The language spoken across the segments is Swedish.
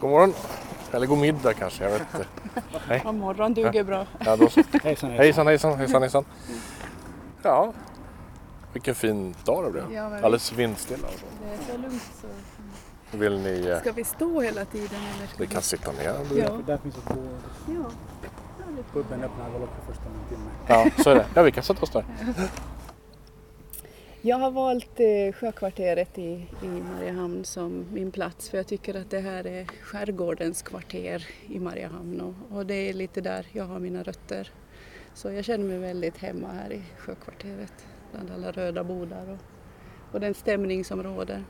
God morgon. Eller god middag kanske, jag vet inte. Hej. Ja, morgon duger bra. Ja, då så. hejsan, hejsan, hejsan, hejsan, hejsan. Ja, vilken fin dag det blev. Ja, Alldeles vindstilla. Och så. Det är så lugnt så. Vill ni... Eh, ska vi stå hela tiden eller? Vi kan sitta ner. Ja. Där finns ett bord. Ja. Puben öppnar väl också först om en timme. Ja, så är det. Ja, vi kan sätta oss där. Jag har valt eh, Sjökvarteret i, i Mariehamn som min plats för jag tycker att det här är skärgårdens kvarter i Mariehamn och, och det är lite där jag har mina rötter. Så jag känner mig väldigt hemma här i Sjökvarteret bland alla röda bodar och, och den stämning som råder.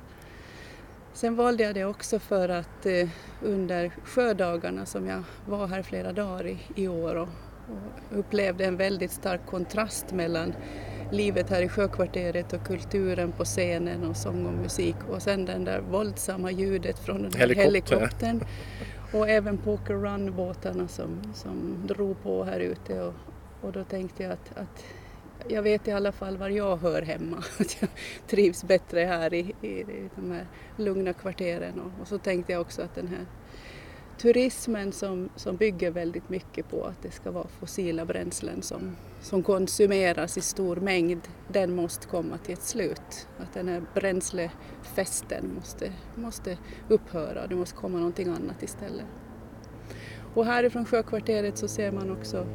Sen valde jag det också för att eh, under sjödagarna som jag var här flera dagar i, i år och, och upplevde en väldigt stark kontrast mellan livet här i sjökvarteret och kulturen på scenen och sång och musik. Och sen den där våldsamma ljudet från den här helikoptern. och även Poker Run-båtarna som, som drog på här ute. Och, och då tänkte jag att, att jag vet i alla fall var jag hör hemma, att jag trivs bättre här i, i, i de här lugna kvarteren. Och, och så tänkte jag också att den här turismen som, som bygger väldigt mycket på att det ska vara fossila bränslen som, som konsumeras i stor mängd, den måste komma till ett slut. Att den här bränslefesten måste, måste upphöra, det måste komma någonting annat istället. Och härifrån sjökvarteret så ser man också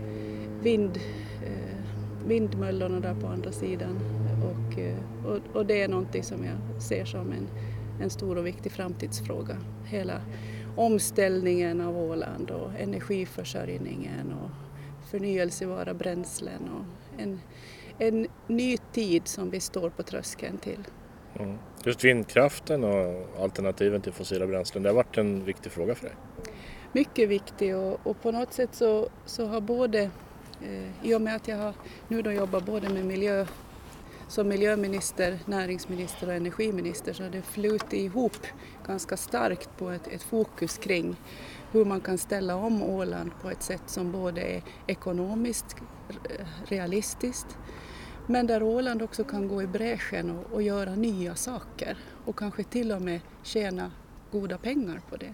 vind, eh, vindmöllorna där på andra sidan och, eh, och, och, det är någonting som jag ser som en, en stor och viktig framtidsfråga. Hela omställningen av Åland och energiförsörjningen och förnyelsebara bränslen och en, en ny tid som vi står på tröskeln till. Mm. Just vindkraften och alternativen till fossila bränslen, det har varit en viktig fråga för dig? Mycket viktig och, och på något sätt så, så har både, eh, i och med att jag har nu då jobbat både med miljö som miljöminister, näringsminister och energiminister så har det flutit ihop ganska starkt på ett, ett fokus kring hur man kan ställa om Åland på ett sätt som både är ekonomiskt realistiskt men där Åland också kan gå i bräschen och, och göra nya saker och kanske till och med tjäna goda pengar på det.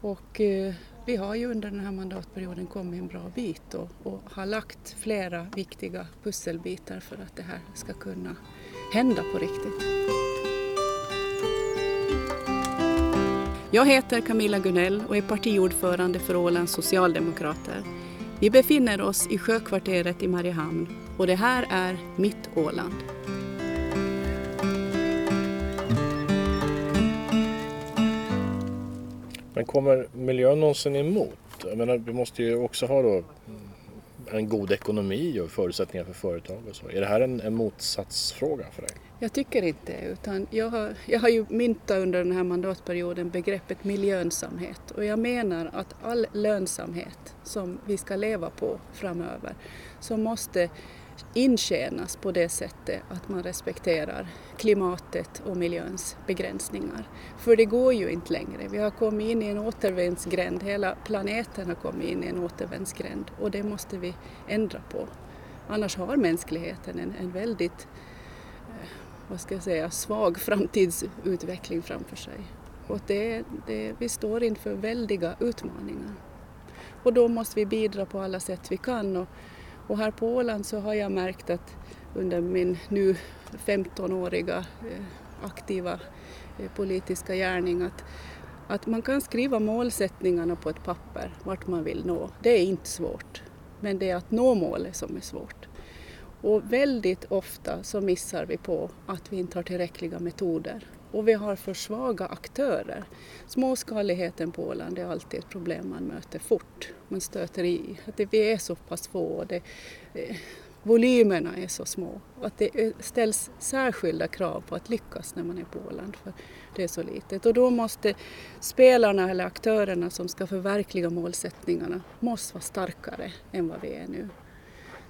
Och eh, vi har ju under den här mandatperioden kommit en bra bit och, och, har lagt flera viktiga pusselbitar för att det här ska kunna hända på riktigt. Jag heter Camilla Gunell och är partiordförande för Ålands Socialdemokrater. Vi befinner oss i Sjökvarteret i Mariehamn och det här är mitt Åland. Men kommer miljön någonsin emot? Jag menar, vi måste ju också ha då en god ekonomi och förutsättningar för företag och så. Är det här en, en motsatsfråga för dig? Jag tycker inte utan jag har, jag har ju myntat under den här mandatperioden begreppet miljönsamhet och jag menar att all lönsamhet som vi ska leva på framöver så måste intjänas på det sättet att man respekterar klimatet och miljöns begränsningar. För det går ju inte längre. Vi har kommit in i en återvändsgränd, hela planeten har kommit in i en återvändsgränd och det måste vi ändra på. Annars har mänskligheten en, en väldigt eh, vad ska jag säga, svag framtidsutveckling framför sig. Och det, det, vi står inför väldiga utmaningar. Och då måste vi bidra på alla sätt vi kan. Och, och här på Åland så har jag märkt att under min nu 15-åriga eh, aktiva eh, politiska gärning att, att man kan skriva målsättningarna på ett papper, vart man vill nå. Det är inte svårt, men det är att nå målet som är svårt. Och väldigt ofta så missar vi på att vi inte har tillräckliga metoder och vi har för svaga aktörer. Småskaligheten på Åland är alltid ett problem man möter fort. Man stöter i att vi är så pass få och det, eh, volymerna är så små. Att det ställs särskilda krav på att lyckas när man är på Åland för det är så litet. Och då måste spelarna eller aktörerna som ska förverkliga målsättningarna måste vara starkare än vad vi är nu.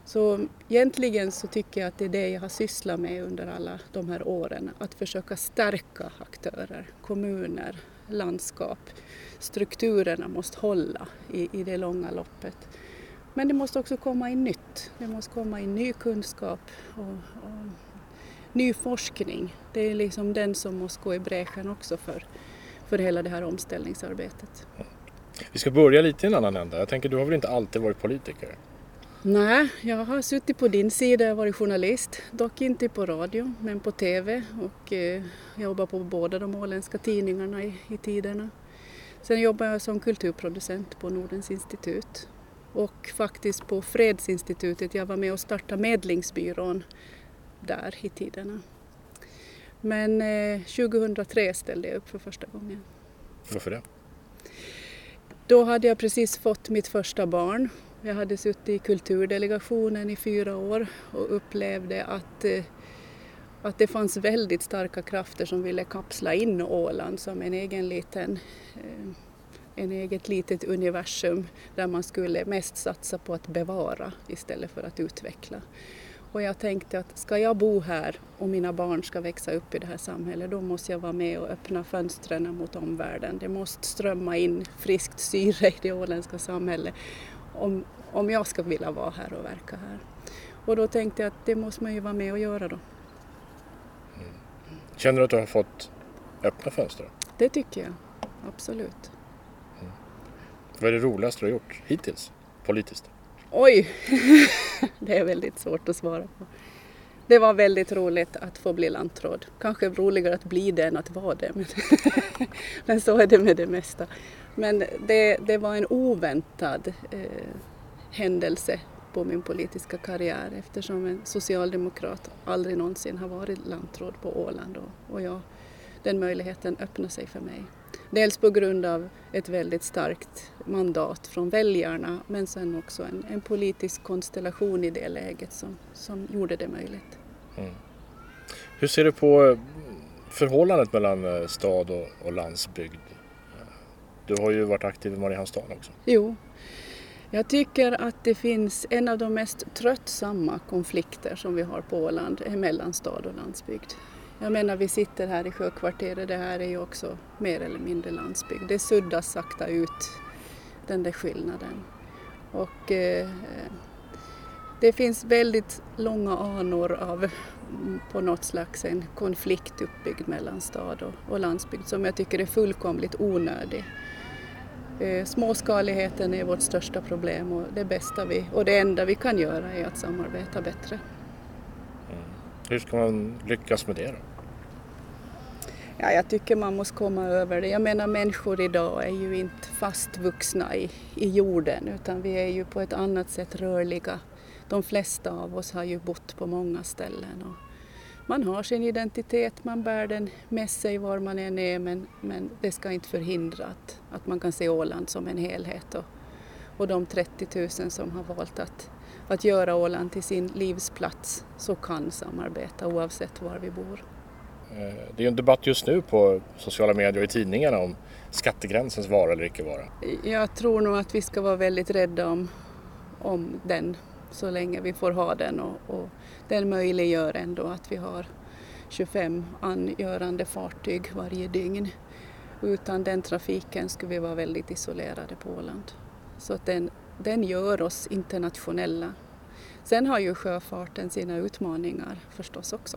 Så egentligen så tycker jag att det är det jag har sysslat med under alla de här åren, att försöka stärka aktörer, kommuner, landskap. Strukturerna måste hålla i, i det långa loppet. Men det måste också komma in nytt, det måste komma in ny kunskap och, och ny forskning. Det är liksom den som måste gå i bräschen också för, för hela det här omställningsarbetet. Vi ska börja lite i en annan ända. Jag tänker, du har väl inte alltid varit politiker? Nej, jag har suttit på din sida, jag varit journalist, dock inte på radio men på TV och eh, jobbar på båda de åländska tidningarna i, i tiderna. Sen jobbar jag som kulturproducent på Nordens institut och faktiskt på Fredsinstitutet. Jag var med och startade medlingsbyrån där i tiderna. Men eh, 2003 ställde jag upp för första gången. Varför det? Då hade jag precis fått mitt första barn. Jag hade suttit i kulturdelegationen i fyra år och upplevde att, eh, att det fanns väldigt starka krafter som ville kapsla in Åland som en egen liten eh, en eget litet universum där man skulle mest satsa på att bevara istället för att utveckla. Och jag tänkte att ska jag bo här och mina barn ska växa upp i det här samhället då måste jag vara med och öppna fönstren mot omvärlden. Det måste strömma in friskt syre i det åländska samhället om, om jag ska vilja vara här och verka här. Och då tänkte jag att det måste man ju vara med och göra då. Mm. Känner du att du har fått öppna fönster? Det tycker jag, absolut. Mm. Vad är det roligaste du har gjort hittills, politiskt? Oj, det är väldigt svårt att svara på. Det var väldigt roligt att få bli lantråd. Kanske roligare att bli det än att vara det. Men, men så är det med det mesta. Men det, det var en oväntad eh, händelse på min politiska karriär eftersom en socialdemokrat aldrig någonsin har varit lantråd på Åland och, och jag, den möjligheten öppnade sig för mig. Dels på grund av ett väldigt starkt mandat från väljarna men sen också en, en politisk konstellation i det läget som, som gjorde det möjligt. Mm. Hur ser du på eh, förhållandet mellan eh, stad och, och landsbygd? Du har ju varit aktiv i Mariehamnsstaden också. Jo, jag tycker att det finns en av de mest tröttsamma konflikter som vi har på Åland eh, mellan stad och landsbygd. Jag menar vi sitter här i sjökvarteret, det här är ju också mer eller mindre landsbygd. Det suddas sakta ut den där skillnaden. Och eh, det finns väldigt långa anor av mm, på något slags en konflikt uppbyggd mellan stad och, och landsbygd som jag tycker är fullkomligt onödig. Eh, småskaligheten är vårt största problem och det bästa vi och det enda vi kan göra är att samarbeta bättre. Mm. Hur ska man lyckas med det då? Ja, jag tycker man måste komma över det. Jag menar människor idag är ju inte fastvuxna i, i jorden utan vi är ju på ett annat sätt rörliga. De flesta av oss har ju bott på många ställen. Och man har sin identitet, man bär den med sig var man än är men, men det ska inte förhindra att, att man kan se Åland som en helhet. Och, och de 30 000 som har valt att, att göra Åland till sin livsplats så kan samarbeta oavsett var vi bor. Eh, det är en debatt just nu på sociala medier och i tidningarna om skattegränsens vara eller icke vara. Jag tror nog att vi ska vara väldigt rädda om, om den så länge vi får ha den och, och den möjliggör ändå att vi har 25 angörande fartyg varje dygn. Utan den trafiken skulle vi vara väldigt isolerade på Åland. Så att den, den gör oss internationella. Sen har ju sjöfarten sina utmaningar förstås också.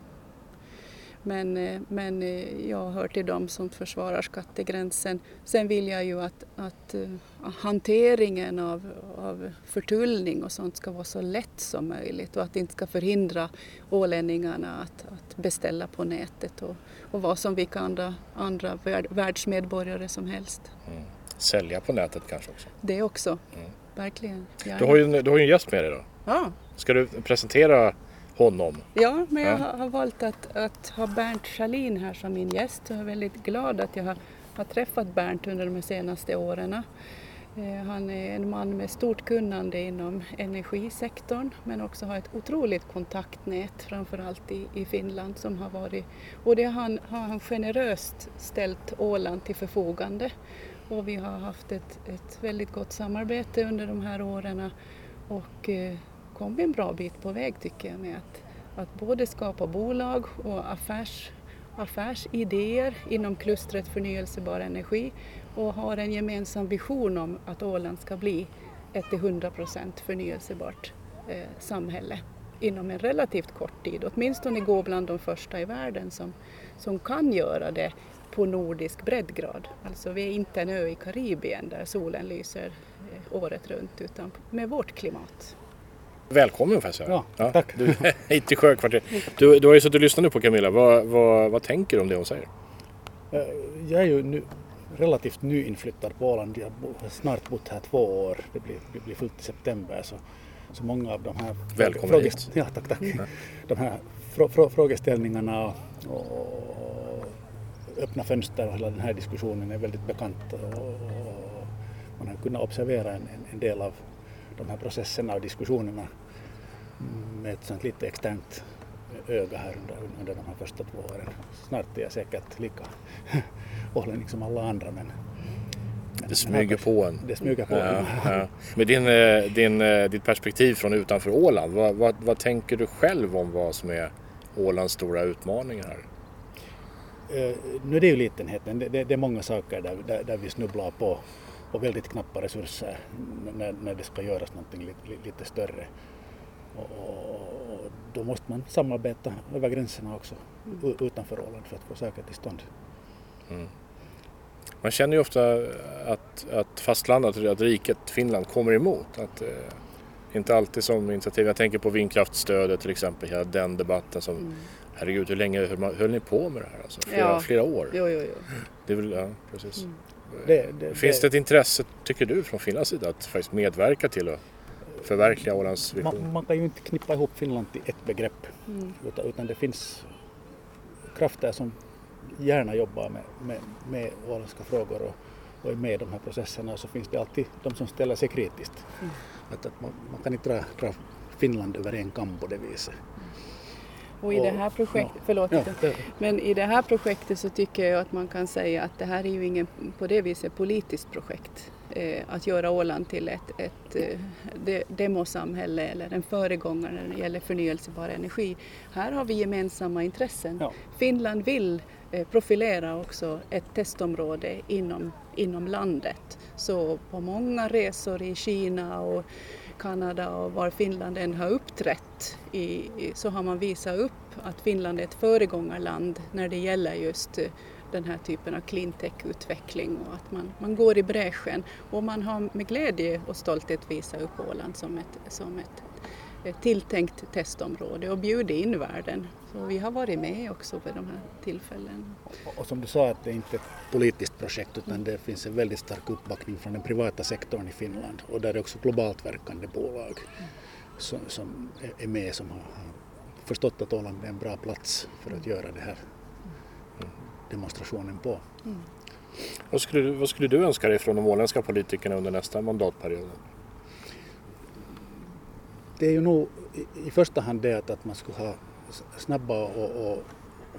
Men, eh, men eh, jag hör till dem som försvarar skattegränsen. Sen vill jag ju att, att eh, hanteringen av, av förtullning och sånt ska vara så lätt som möjligt och att det inte ska förhindra ålänningarna att, att beställa på nätet och, och vara som vilka andra, andra världsmedborgare som helst. Mm. Sälja på nätet kanske också? Det också, mm. verkligen. Du har, ju, du har ju en gäst med dig då. Ja. Ska du presentera honom. Ja, men jag har, valt att, att ha Bernt Schalin här som min gäst. Jag är väldigt glad att jag har, har träffat Bernt under de senaste åren. Eh, han är en man med stort kunnande inom energisektorn men också har ett otroligt kontaktnät framförallt i, i Finland som har varit och det har han, har han generöst ställt Åland till förfogande och vi har haft ett, ett väldigt gott samarbete under de här åren och kommit en bra bit på väg tycker jag med att, att både skapa bolag och affärs, affärsidéer inom klustret förnyelsebar energi och har en gemensam vision om att Åland ska bli ett till 100 procent förnyelsebart eh, samhälle inom en relativt kort tid, åtminstone gå bland de första i världen som, som kan göra det på nordisk breddgrad. Alltså vi är inte en ö i Karibien där solen lyser eh, året runt utan med vårt klimat. Välkommen får jag säga. Ja, tack. Du, hit till Sjökvarteret. Du, du har ju suttit och lyssnat nu på Camilla. Vad, vad, vad tänker du om det hon säger? Eh, Jag är ju nu relativt nyinflyttad på Åland. Jag har snart bott här två år. Det blir, det blir fullt i september. Så, så många av de här Välkommen fråge- hit. Ja, tack, tack. De här frå, frå, frågeställningarna och öppna fönster och hela den här diskussionen är väldigt bekant. Och, och man har kunnat observera en, en del av de här processerna och diskussionerna med ett sånt lite externt öga här under, under de här första två åren. Snart är jag säkert lika ålänning som alla andra men, Det smyger på en. Det smyger på Ja, en. ja. Med din, eh, din, eh, ditt perspektiv från utanför Åland, vad, vad, vad tänker du själv om vad som är Ålands stora utmaningar här? Eh, Nu är det ju litenheten, det, det, det är många saker där, där, där vi snubblar på, på väldigt knappa resurser när, när det ska göras någonting lite, lite större. Och, och, och då måste man samarbeta över gränserna också utanför Åland för att få saker till stånd. Man känner ju ofta att, att fastlandet, att riket Finland kommer emot. Att, eh, inte alltid som initiativ. Jag tänker på vindkraftstödet till exempel, hela den debatten som Herregud, hur länge höll, man, höll ni på med det här? Alltså, flera, Ja. flera år? Jo, jo, jo. Det är väl, ja, precis. Det, det, Finns det ett intresse, tycker du, från Finlands sida att faktiskt medverka till att förverkliga Ålands vision? man, man kan ju inte knippa ihop Finland till ett begrepp utan, utan det finns krafter som gärna jobbar med, med, med åländska frågor och, och är med i de här processerna och så finns det alltid de som ställer sig kritiskt. Att, att man, man kan inte dra, dra Finland över en kam på det viset. Och i det här projektet, förlåt, Ja, men i det här projektet så tycker jag att man kan säga att det här är ju ingen på det viset politiskt projekt. Eh, att göra Åland till ett, ett eh, de, demosamhälle eller en föregångare när det gäller förnyelsebar energi. Här har vi gemensamma intressen. Ja. Finland vill eh, profilera också ett testområde inom, inom landet. Så på många resor i Kina och Kanada och var Finland än har uppträtt i, så har man visat upp att Finland är ett föregångarland när det gäller just eh, den här typen av cleantech-utveckling och att man, man går i bräschen. Och man har med glädje och stolthet visat upp Åland som ett, som ett tilltänkt testområde och bjudit in världen. Så vi har varit med också vid de här tillfällena. och, och som du sa att det är inte ett politiskt projekt utan det finns en väldigt stark uppbackning från den privata sektorn i Finland och där är också globalt verkande bolag som, som är- är med som har, förstått att Åland är en bra plats för att göra det här demonstrationen på. Vad, skulle, du- vad skulle du önska dig från de åländska politikerna under nästa mandatperiod? Det är ju nog i, i första hand det att, att man skulle ha snabba och, och,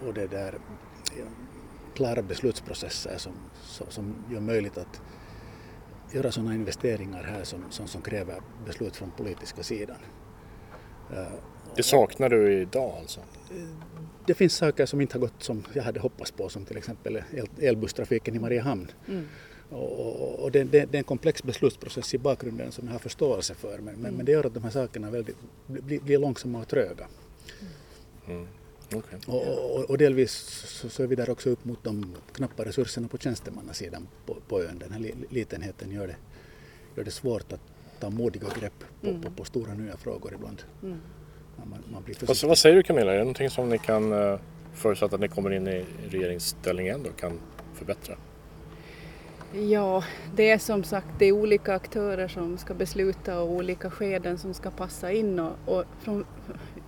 och det där klara beslutsprocesser som, som, som gör möjligt att göra sådana investeringar här som, som, som kräver beslut från politiska sidan. Eh, Det saknar du idag alltså? Det finns saker som inte har gått som jag hade hoppats på som till exempel el, elbusstrafiken i Mariehamn. Och, och, och det, det, det är en komplex beslutsprocess i bakgrunden som jag har förståelse för men, men, men det gör att de här sakerna väldigt, blir, blir långsamma och tröga. Okej. Och, och, och delvis så, så är vi där också upp mot de knappa resurserna på tjänstemannasidan på, på ön. Den här li, litenheten gör det, gör det svårt att ta modiga grepp på, på, på stora nya frågor ibland. Ja, Man, man blir Vad, vad säger du Camilla? Är det någonting som ni kan, eh, förutsatt att ni kommer in i regeringsställning igen då, kan förbättra? Ja, det är som sagt det är olika aktörer som ska besluta och olika skeden som ska passa in. Och, och från,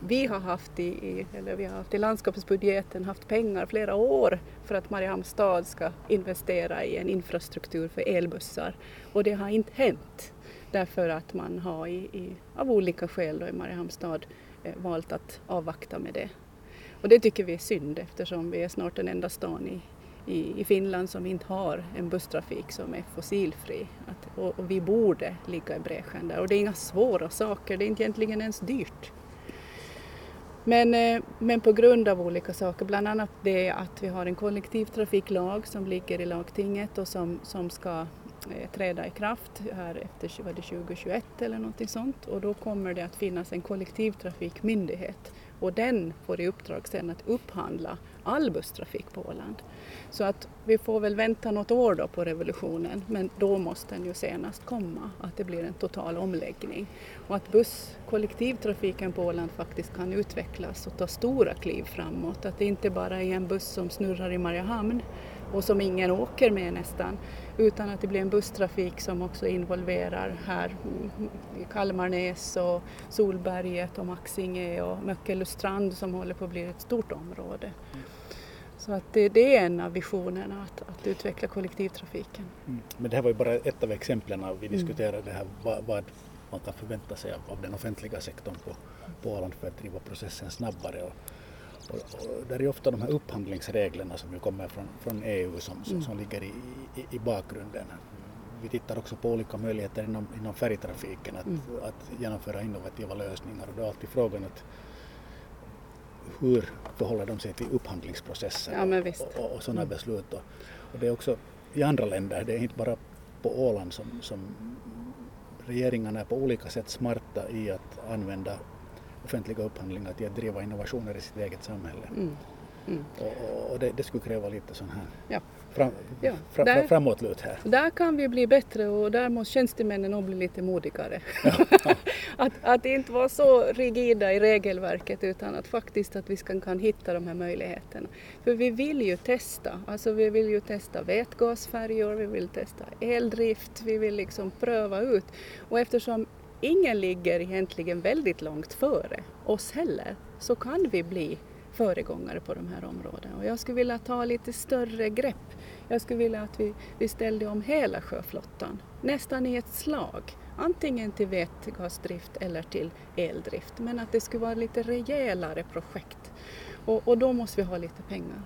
vi har haft i, i, eller vi har haft i landskapsbudgeten haft pengar flera år för att Mariehamns stad ska investera i en infrastruktur för elbussar och det har inte hänt därför att man har i, i, av olika skäl då i Mariehamns stad eh, valt att avvakta med det. Och det tycker vi är synd eftersom vi är snart den enda stan i, i, i Finland som inte har en busstrafik som är fossilfri. Att, och, och vi borde ligga i bräschen där. Och det är inga svåra saker, det är inte egentligen ens dyrt. Men, eh, men på grund av olika saker, bland annat det att vi har en kollektivtrafiklag som ligger i lagtinget och som, som ska eh, träda i kraft här efter var det 2021 eller någonting sånt och då kommer det att finnas en kollektivtrafikmyndighet och den får i uppdrag sen att upphandla all busstrafik på Åland. Så att vi får väl vänta något år då på revolutionen men då måste den ju senast komma, att det blir en total omläggning. Och att busskollektivtrafiken på Åland faktiskt kan utvecklas och ta stora kliv framåt. Att det inte bara är en buss som snurrar i Mariehamn och som ingen åker med nästan utan att det blir en busstrafik som också involverar här Kalmarnäs och Solberget och Maxinge och Möckelustrand som håller på att bli ett stort område. Så att det, det, är en av visionerna att, att utveckla kollektivtrafiken. Mm. Men det här var ju bara ett av exemplen vi mm. diskuterade det här vad, vad, man kan förvänta sig av, av den offentliga sektorn på, på Åland för att driva processen snabbare. Och, och, och där är ofta de här upphandlingsreglerna som ju kommer från, från EU som, som, mm. som ligger i, i, i, bakgrunden. Vi tittar också på olika möjligheter inom, inom färgtrafiken att, mm. att genomföra innovativa lösningar och då är alltid frågan att hur förhåller de sig till upphandlingsprocessen ja, och, och, och sådana mm. beslut. Och, och, det är också i andra länder, det är inte bara på Åland som, som regeringarna är på olika sätt smarta i att använda offentliga upphandlingar till att driva innovationer i sitt eget samhälle. Mm. Mm. Och, och det, det, skulle kräva lite sån här ja. fram, ja, fra, där, framåtlut här. Där kan vi bli bättre och där måste tjänstemännen nog bli lite modigare. Ja. att, att inte vara så rigida i regelverket utan att faktiskt att vi ska, kan hitta de här möjligheterna. För vi vill ju testa, alltså vi vill ju testa vätgasfärjor, vi vill testa eldrift, vi vill liksom pröva ut. Och eftersom ingen ligger egentligen väldigt långt före oss heller så kan vi bli föregångare på de här områdena. Och jag skulle vilja ta lite större grepp. Jag skulle vilja att vi, vi ställde om hela sjöflottan, nästan i ett slag. Antingen till vätgasdrift eller till eldrift, men att det skulle vara lite rejälare projekt. Och, och då måste vi ha lite pengar.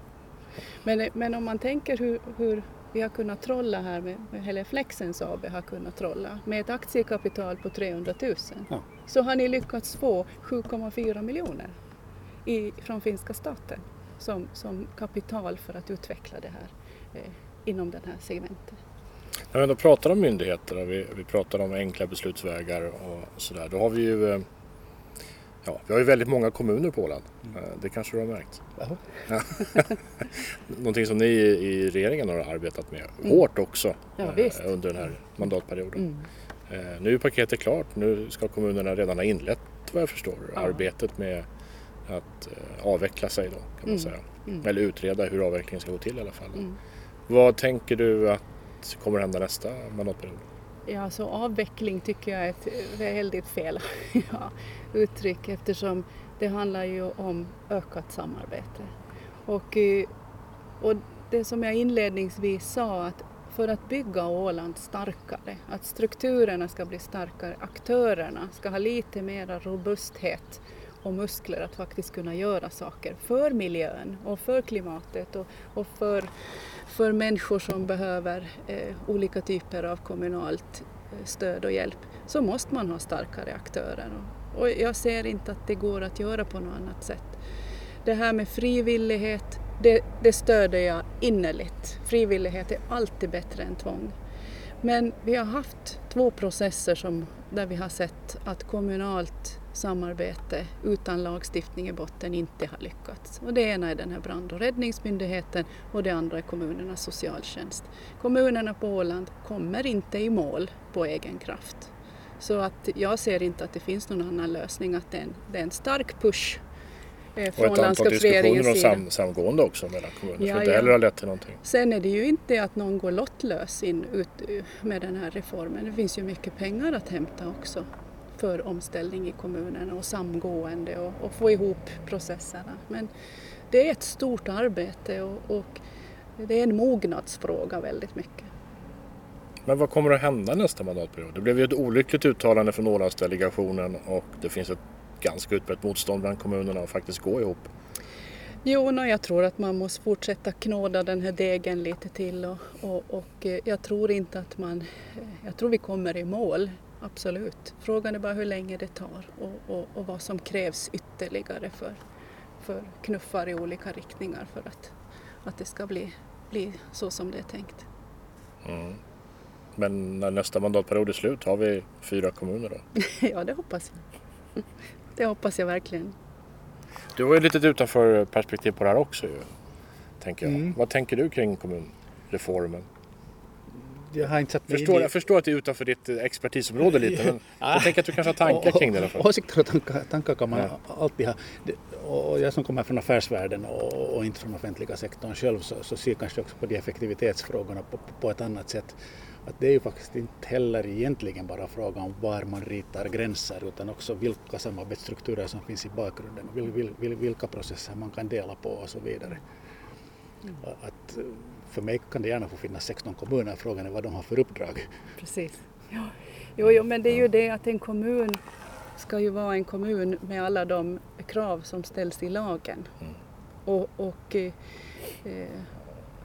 Men, men om man tänker hur, hur vi har kunnat trolla här med, eller Flexens AB har kunnat trolla med ett aktiekapital på 300 000 ja. så har ni lyckats få 7,4 miljoner i, från finska staten som, som kapital för att utveckla det här eh, inom den här segmentet. När vi ändå pratar om myndigheter och vi, vi pratar om enkla beslutsvägar och sådär, då har vi ju eh, Ja, vi har ju väldigt många kommuner på Åland. Mm. Eh, det kanske du har märkt? Någonting som ni i regeringen har arbetat med mm. hårt också ja, eh, under den här mandatperioden. Mm. Nu är paketet klart. Nu ska kommunerna redan ha inlett vad jag förstår ja. arbetet med att avveckla sig då kan man mm. säga. Mm. Eller utreda hur avvecklingen ska gå till i alla fall. Mm. Vad tänker du att kommer hända nästa mandatperiod? Ja, så avveckling tycker jag är ett väldigt fel ja, uttryck eftersom det handlar ju om ökat samarbete. Och, eh, och det som jag inledningsvis sa att för att bygga Åland starkare, att strukturerna ska bli starkare, aktörerna ska ha lite mera robusthet och muskler att faktiskt kunna göra saker för miljön och för klimatet och, och för, för människor som behöver eh, olika typer av kommunalt eh, stöd och hjälp så måste man ha starkare aktörer. Och, och jag ser inte att det går att göra på något annat sätt. Det här med frivillighet, det, det stöder jag innerligt. Frivillighet är alltid bättre än tvång. Men vi har haft två processer som, där vi har sett att kommunalt samarbete utan lagstiftning i botten inte har lyckats. Och det ena är den här brand och räddningsmyndigheten och det andra är kommunernas socialtjänst. Kommunerna på Åland kommer inte i mål på egen kraft. Så att jag ser inte att det finns någon annan lösning, att det är en, det är en stark push eh, från och ett antal diskussioner om sam, samgående också mellan kommuner ja, som inte heller har lett till någonting. Sen är det ju inte att någon går lottlös in ut med den här reformen. Det finns ju mycket pengar att hämta också för omställning i kommunerna och samgående och, och få ihop processerna. Men det är ett stort arbete och, och det är en mognadsfråga väldigt mycket. Men vad kommer att hända nästa mandatperiod? Det blev ju ett olyckligt uttalande från Ålandsdelegationen och det finns ett ganska utbrett motstånd bland kommunerna att faktiskt gå ihop. Jo, no, jag tror att man måste fortsätta knåda den här degen lite till och, och, och eh, jag tror inte att man... Eh, jag tror vi kommer i mål absolut. Frågan är bara hur länge det tar och, och, och, vad som krävs ytterligare för, för knuffar i olika riktningar för att, att det ska bli, bli så som det är tänkt. Mm. Men när nästa mandatperiod är slut, har vi fyra kommuner då? ja, det hoppas jag. Det hoppas jag verkligen. Du har ju lite utanför perspektiv på det här också ju. Tänker jag. Mm. Vad tänker du kring kommunreformen? Jag har inte satt mig förstår, in i... Jag förstår att det är utanför ditt eh, expertisområde lite men jag tänker att du kanske har tankar kring det i alla fall. Åsikter och tankar, tankar kan man ja. alltid ha. Och jag som kommer från affärsvärlden och, och inte från offentliga sektorn själv så, så ser kanske också på de effektivitetsfrågorna på, på ett annat sätt. Att det är ju faktiskt inte heller egentligen bara fråga om var man ritar gränser utan också vilka samarbetsstrukturer som finns i bakgrunden och vilka processer man kan dela på och så vidare. Mm. Att för mig kan det gärna få finnas 16 kommuner, frågan är vad de har för uppdrag. Precis. Ja. Jo, jo, men det är ju det att en kommun ska ju vara en kommun med alla de krav som ställs i lagen. Mm. Och, och eh,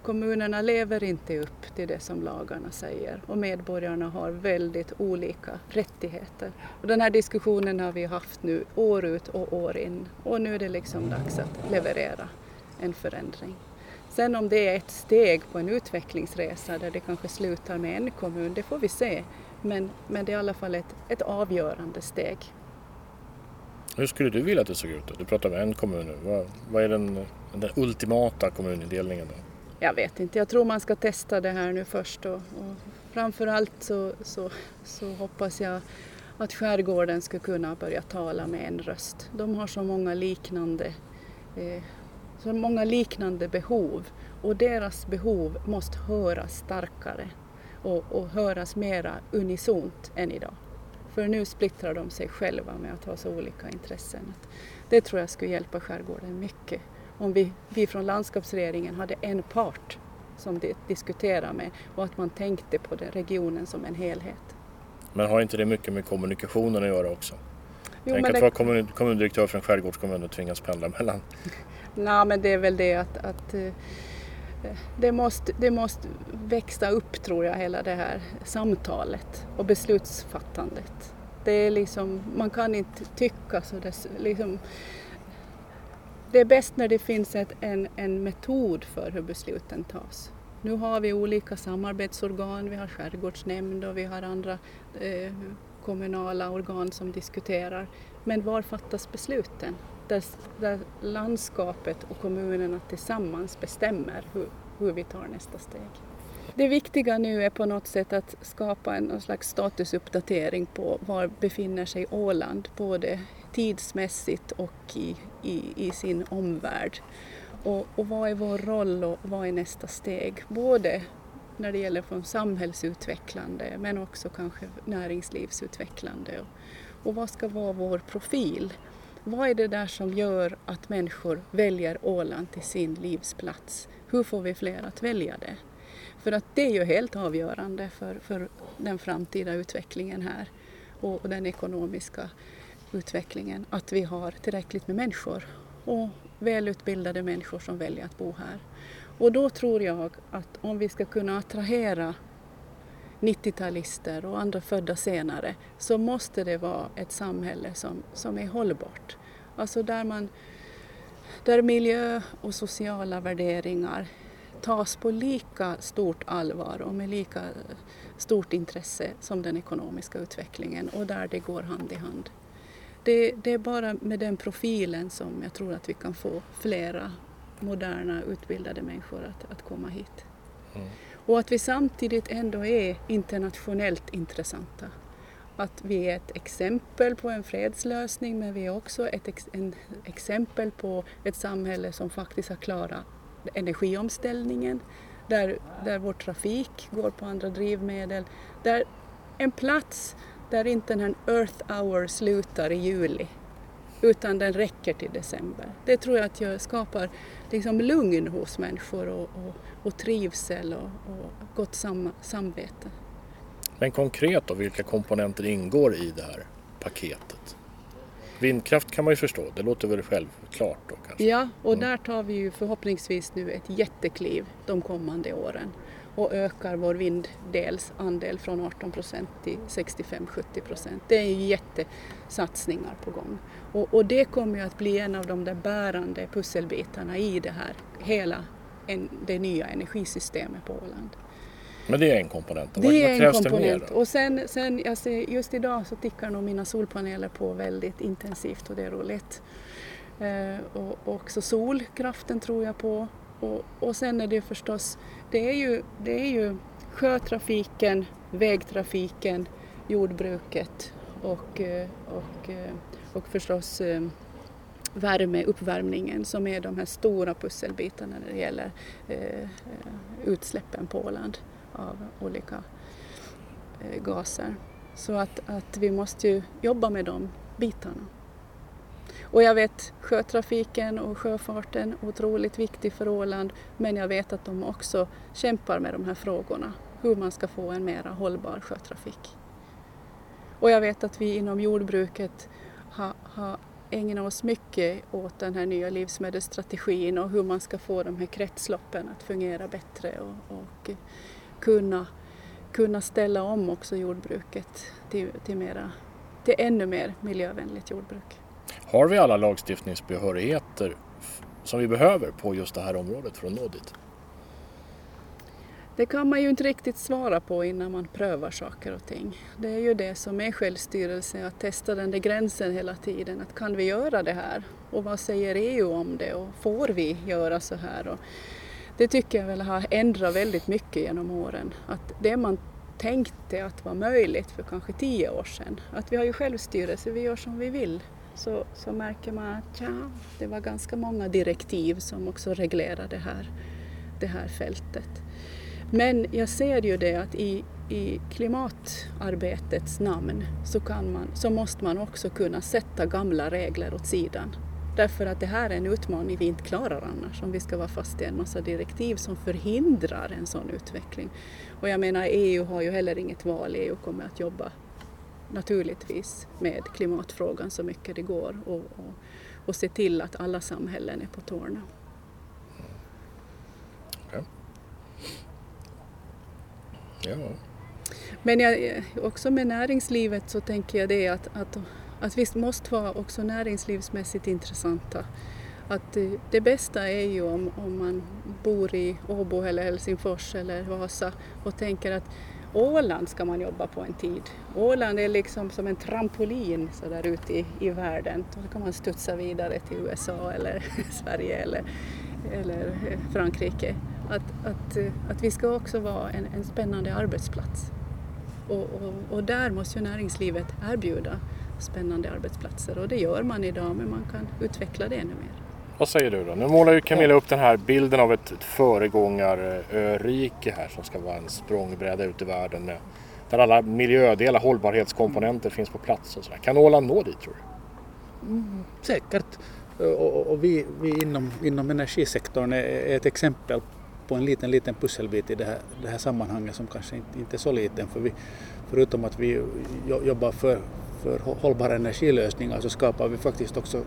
kommunerna lever inte upp till det som lagarna säger och medborgarna har väldigt olika rättigheter. Och den här diskussionen har vi haft nu år ut och år in och nu är det liksom dags att leverera en förändring. Sen om det är ett steg på en utvecklingsresa där det kanske slutar med en kommun, det får vi se. Men, men det är i alla fall ett, ett avgörande steg. Hur skulle du vilja att det såg ut? Då? Du pratar om en kommun nu. Vad, vad är den, den ultimata kommunindelningen? Då? Jag vet inte, jag tror man ska testa det här nu först. Och, och framförallt så, så, så hoppas jag att skärgården ska kunna börja tala med en röst. De har så många liknande eh, så många liknande behov och deras behov måste höras starkare och, och höras mera unisont än idag. För nu splittrar de sig själva med att ha så olika intressen. Det tror jag skulle hjälpa skärgården mycket om vi, vi från landskapsregeringen hade en part som de diskuterar med och att man tänkte på den regionen som en helhet. Men har inte det mycket med kommunikationen att göra också? Jo, Tänk att det... vara kommun, kommundirektör skärgårdskommun och tvingas pendla mellan Nej, men det är väl det att, att eh, det, måste, det måste växa upp tror jag, hela det här samtalet och beslutsfattandet. Det är liksom, man kan inte tycka så det, liksom, det är bäst när det finns ett, en, en metod för hur besluten tas. Nu har vi olika samarbetsorgan, vi har skärgårdsnämnd och vi har andra eh, kommunala organ som diskuterar. Men var fattas besluten? Där, där landskapet och kommunerna tillsammans bestämmer hur, hur vi tar nästa steg. Det viktiga nu är på något sätt att skapa en någon slags statusuppdatering på var befinner sig Åland, både tidsmässigt och i, i, i sin omvärld. Och, och, vad är vår roll och vad är nästa steg? Både när det gäller från samhällsutvecklande men också kanske näringslivsutvecklande. Och, och vad ska vara vår profil? Vad är det där som gör att människor väljer Åland till sin livsplats? Hur får vi fler att välja det? För att det är ju helt avgörande för, för den framtida utvecklingen här och, och den ekonomiska utvecklingen, att vi har tillräckligt med människor och välutbildade människor som väljer att bo här. Och då tror jag att om vi ska kunna attrahera 90-talister och andra födda senare så måste det vara ett samhälle som, som är hållbart. Alltså där, man, där miljö och sociala värderingar tas på lika stort allvar och med lika stort intresse som den ekonomiska utvecklingen och där det går hand i hand. Det, det, är bara med den profilen som jag tror att vi kan få flera moderna utbildade människor att, att komma hit. Mm. Och att vi samtidigt ändå är internationellt intressanta. Att vi är ett exempel på en fredslösning men vi är också ett ex en exempel på ett samhälle som faktiskt har klarat energiomställningen, där, där vår trafik går på andra drivmedel, där en plats där inte den här Earth Hour slutar i juli utan den räcker till december. Det tror jag att jag skapar liksom lugn hos människor och, och, och trivsel och, och gott sam, samvete. Men konkret då, vilka komponenter ingår i det här paketet? Vindkraft kan man ju förstå, det låter väl självklart då kanske? Ja, och mm. där tar vi ju förhoppningsvis nu ett jättekliv de kommande åren och ökar vår vinddelsandel från 18 procent till 65-70 procent. Det är jättesatsningar på gång. Och, och, det kommer ju att bli en av de där bärande pusselbitarna i det här, hela en, det nya energisystemet på Åland. Men det är en komponent. Det Vad, är en komponent. Och sen, sen jag just idag så tickar nog mina solpaneler på väldigt intensivt och det är roligt. Eh, och också solkraften tror jag på. Och, och sen är det förstås, det är ju, det är ju sjötrafiken, vägtrafiken, jordbruket och, eh, och, eh, och förstås eh, värme, uppvärmningen som är de här stora pusselbitarna när det gäller utsläppen på Åland av olika gaser. Så att, att vi måste ju jobba med de bitarna. Och jag vet sjötrafiken och sjöfarten är otroligt viktig för Åland men jag vet att de också kämpar med de här frågorna, hur man ska få en mera hållbar sjötrafik. Och jag vet att vi inom jordbruket har, har ägnat oss mycket åt den här nya livsmedelsstrategin och hur man ska få de här kretsloppen att fungera bättre och, och kunna, kunna ställa om också jordbruket till, till, mera, till ännu mer miljövänligt jordbruk. Har vi alla lagstiftningsbehörigheter som vi behöver på just det här området för att nå dit? Det kan man ju inte riktigt svara på innan man prövar saker och ting. Det är ju det som är självstyrelse, att testa den där gränsen hela tiden. Att kan vi göra det här? Och vad säger EU om det? Och får vi göra så här? Och det tycker jag väl har ändrat väldigt mycket genom åren. Att det man tänkte att var möjligt för kanske tio år sedan, att vi har ju självstyrelse, vi gör som vi vill så, så märker man att ja, det var ganska många direktiv som också reglerar det här, det här fältet. Men jag ser ju det att i, i klimatarbetets namn så, kan man, så måste man också kunna sätta gamla regler åt sidan. Därför att det här är en utmaning vi inte klarar annars om vi ska vara fast i en massa direktiv som förhindrar en sån utveckling. Och jag menar EU har ju heller inget val, EU kommer att jobba naturligtvis med klimatfrågan så mycket det går och, och, och se till att alla samhällen är på tårna. Okay. Ja. Men jag, också med näringslivet så tänker jag det att, att, att vi måste vara också näringslivsmässigt intressanta. Att det bästa är ju om, om man bor i Åbo eller Helsingfors eller Vasa och tänker att Åland ska man jobba på en tid. Åland är liksom som en trampolin så där ute i, i världen. Då kan man studsa vidare till USA eller Sverige eller, eller eh, Frankrike. Att, att, eh, att vi ska också vara en, en spännande arbetsplats. Och, och, och, där måste ju näringslivet erbjuda spännande arbetsplatser och det gör man idag men man kan utveckla det ännu mer. Vad säger du då? Nu målar ju Camilla upp den här bilden av ett föregångarörike här som ska vara en språngbräda ut i världen med, där alla miljödelar, hållbarhetskomponenter finns på plats och sådär. Kan Åland nå dit tror du? Mm, säkert. Och, och vi, vi inom, inom energisektorn är, är ett exempel på en liten, liten pusselbit i det här, det här sammanhanget som kanske inte, inte är så liten. För vi, förutom att vi jobbar för, för hållbara energilösningar så skapar vi faktiskt också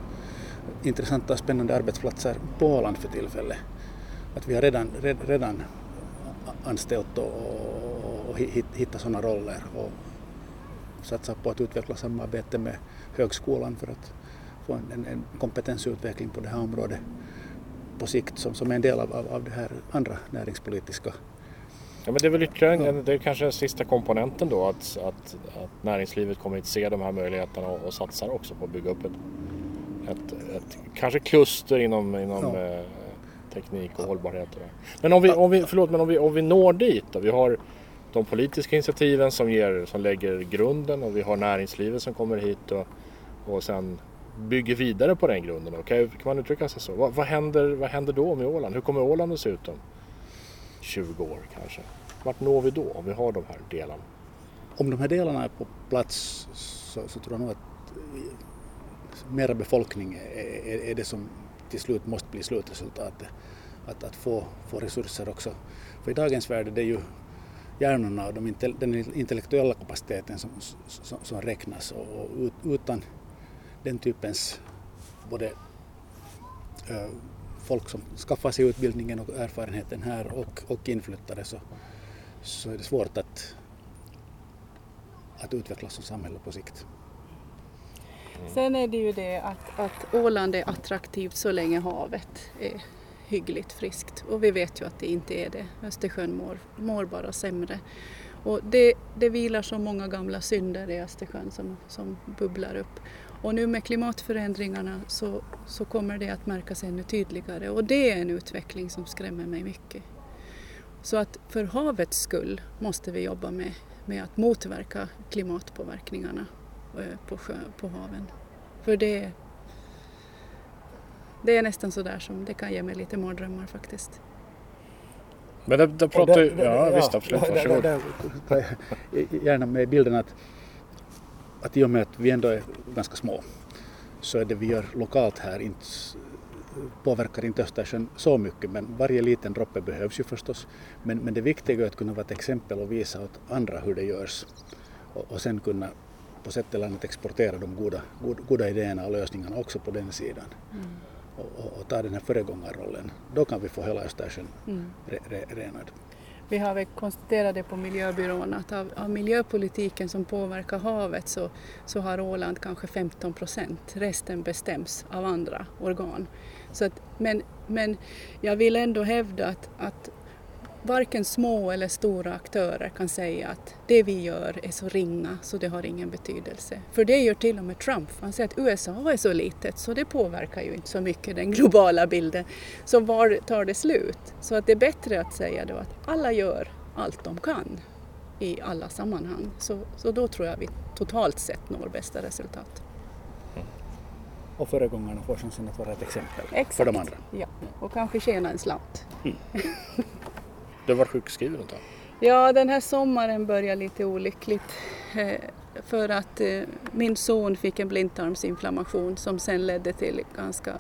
intressanta och spännande arbetsplatser på Åland för tillfället. Att vi har redan, redan anställt och, och hittat sådana roller och satsat på att utveckla samarbete med högskolan för att få en, en kompetensutveckling på det här området på sikt som, som är en del av, av, av det här andra näringspolitiska Ja, men det är väl ytterligare ja. det är kanske den sista komponenten då att, att, att näringslivet kommer att se de här möjligheterna och, och satsar också på att bygga upp ett ett, ett kanske kluster inom, inom ja. eh, teknik och hållbarhet. Men om vi, om vi, förlåt, men om vi, om vi når dit då? Vi har de politiska initiativen som, ger, som lägger grunden och vi har näringslivet som kommer hit och, och sen bygger vidare på den grunden. Okay? Kan man uttrycka sig så? Vad, vad, händer, vad händer då med Åland? Hur kommer Åland att se ut om 20 år kanske? Vart når vi då om vi har de här delarna? Om de här delarna är på plats så, så tror jag nog att mera befolkning är, är, det som till slut måste bli slutresultatet. Att, att få, få resurser också. För i dagens värld är det ju hjärnorna och de, den intellektuella kapaciteten som, som, som räknas och, utan den typens både äh, folk som skaffar sig utbildningen och erfarenheten här och, och inflyttare så, så är det svårt att, att utvecklas som samhälle på sikt. Mm. Sen är det ju det att, att Åland är attraktivt så länge havet är hyggligt friskt och vi vet ju att det inte är det. Östersjön mår, mår bara sämre. Och det, det vilar så många gamla synder i Östersjön som, som bubblar upp. Och nu med klimatförändringarna så, så kommer det att märkas ännu tydligare och det är en utveckling som skrämmer mig mycket. Så att för havets skull måste vi jobba med, med att motverka klimatpåverkningarna på, sjö, på haven. För det, det är nästan så där som det kan ge mig lite mardrömmar faktiskt. Men det, det pratar ju... Ja, visst absolut, varsågod. Där, där, gärna med bilden att, att i och med att vi ändå är ganska små så är det vi gör lokalt här inte påverkar inte Östersjön så mycket men varje liten droppe behövs ju förstås. Men, men det viktiga är att kunna vara ett exempel och visa åt andra hur det görs och, och sen kunna på sätt eller annat exportera de goda, goda, goda idéerna och lösningarna också på den sidan. Mm. Och, och, och, ta den här föregångarrollen. Då kan vi få hela Östersjön mm. re, re, renad. Vi har väl konstaterat det på miljöbyrån att av, av, miljöpolitiken som påverkar havet så, så har Åland kanske 15 procent. Resten bestäms av andra organ. Så att, men, men jag vill ändå hävda att, att varken små eller stora aktörer kan säga att det vi gör är så ringa så det har ingen betydelse. För det gör till och med Trump. Han säger att USA är så litet så det påverkar ju inte så mycket den globala bilden. Så var tar det slut? Så att det är bättre att säga då att alla gör allt de kan i alla sammanhang. Så, så då tror jag vi totalt sett når bästa resultat och föregångarna får chansen att vara ett exempel Exakt. för de andra. Ja, och kanske tjäna en slant. Mm. du har varit sjukskriven ett tag? Ja, den här sommaren började lite olyckligt eh, för att eh, min son fick en blindtarmsinflammation som sen ledde till ganska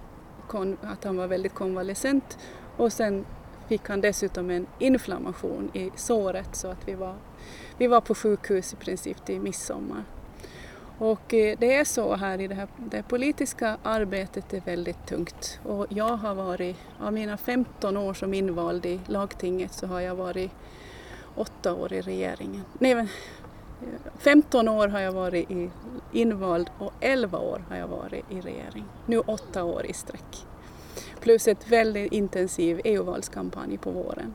att han var väldigt konvalescent och sen fick han dessutom en inflammation i såret så att vi var, vi var på sjukhus i princip till midsommar. Och eh, det är så här i det här det politiska arbetet är väldigt tungt och jag har varit, av mina 15 år som invald i lagtinget så har jag varit åtta år i regeringen. Nej, men eh, 15 år har jag varit i, invald och 11 år har jag varit i regering. Nu åtta år i sträck. Plus ett väldigt intensiv EU-valskampanj på våren.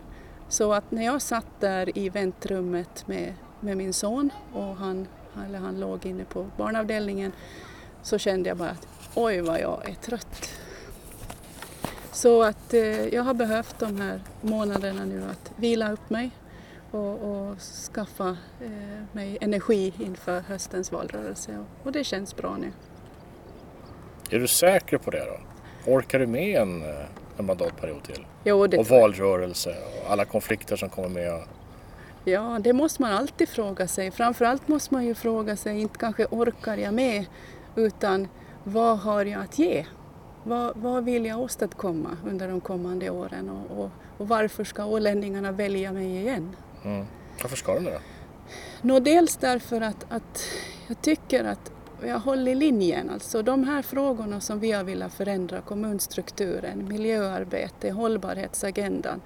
Så att när jag satt där i väntrummet med, med min son och han eller han låg inne på barnavdelningen, så kände jag bara att oj vad jag är trött. Så att eh, jag har behövt de här månaderna nu att vila upp mig och, och skaffa eh, mig energi inför höstens valrörelse och, och det känns bra nu. Är du säker på det då? Orkar du med en, eh, en mandatperiod till? Jo, det och valrörelse och alla konflikter som kommer med? Ja, det måste man alltid fråga sig. Framförallt måste man ju fråga sig, inte kanske orkar jag med, utan vad har jag att ge? Vad, vad vill jag åstadkomma under de kommande åren och, och, och varför ska ålänningarna välja mig igen? Mm. Varför ska de det då? Nå, dels därför att, att jag tycker att jag håller linjen, alltså de här frågorna som vi har velat förändra, kommunstrukturen, miljöarbete, hållbarhetsagendan,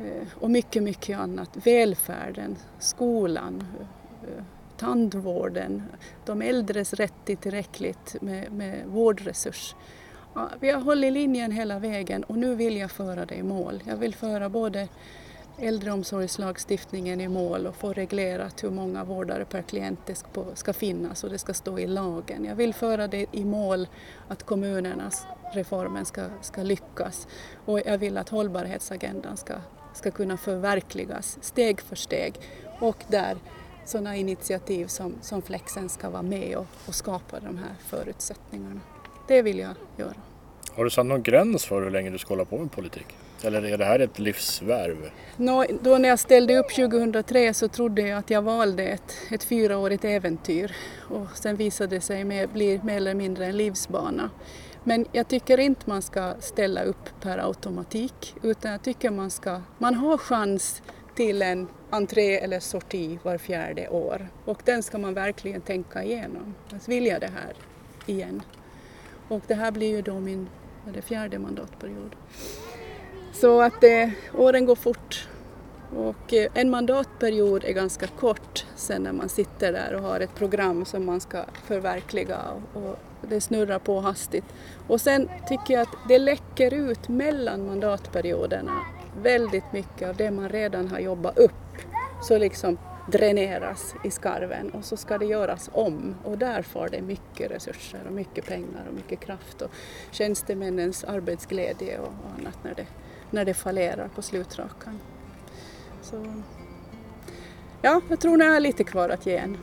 Eh, och mycket, mycket annat. Välfärden, skolan, eh, eh, tandvården, de äldres rätt till tillräckligt med, med vårdresurs. Ja, vi har hållit linjen hela vägen och nu vill jag föra det i mål. Jag vill föra både äldreomsorgslagstiftningen i mål och få reglerat hur många vårdare per klient det ska finnas och det ska stå i lagen. Jag vill föra det i mål att kommunernas reformen ska, ska lyckas och jag vill att hållbarhetsagendan ska ska kunna förverkligas steg för steg och där sådana initiativ som, som Flexen ska vara med och, och skapa de här förutsättningarna. Det vill jag göra. Har du satt någon gräns för hur länge du ska hålla på med politik? Eller är det här ett livsvärv? Nå, då när jag ställde upp 2003 så trodde jag att jag valde ett, ett fyraårigt äventyr och sen visade det sig med, bli mer eller mindre en livsbana. Men jag tycker inte man ska ställa upp per automatik utan jag tycker man ska, man har chans till en entré eller sorti var fjärde år och den ska man verkligen tänka igenom. Alltså, vill jag det här igen? Och det här blir ju då min det fjärde mandatperiod. Så att eh, åren går fort och eh, en mandatperiod är ganska kort sen när man sitter där och har ett program som man ska förverkliga och det snurrar på hastigt. Och sen tycker jag att det läcker ut mellan mandatperioderna väldigt mycket av det man redan har jobbat upp. Så liksom dräneras i skarven och så ska det göras om och där får det mycket resurser och mycket pengar och mycket kraft och tjänstemännens arbetsglädje och annat när det, när det fallerar på slutrakan. Så ja, jag tror ni har lite kvar att ge än.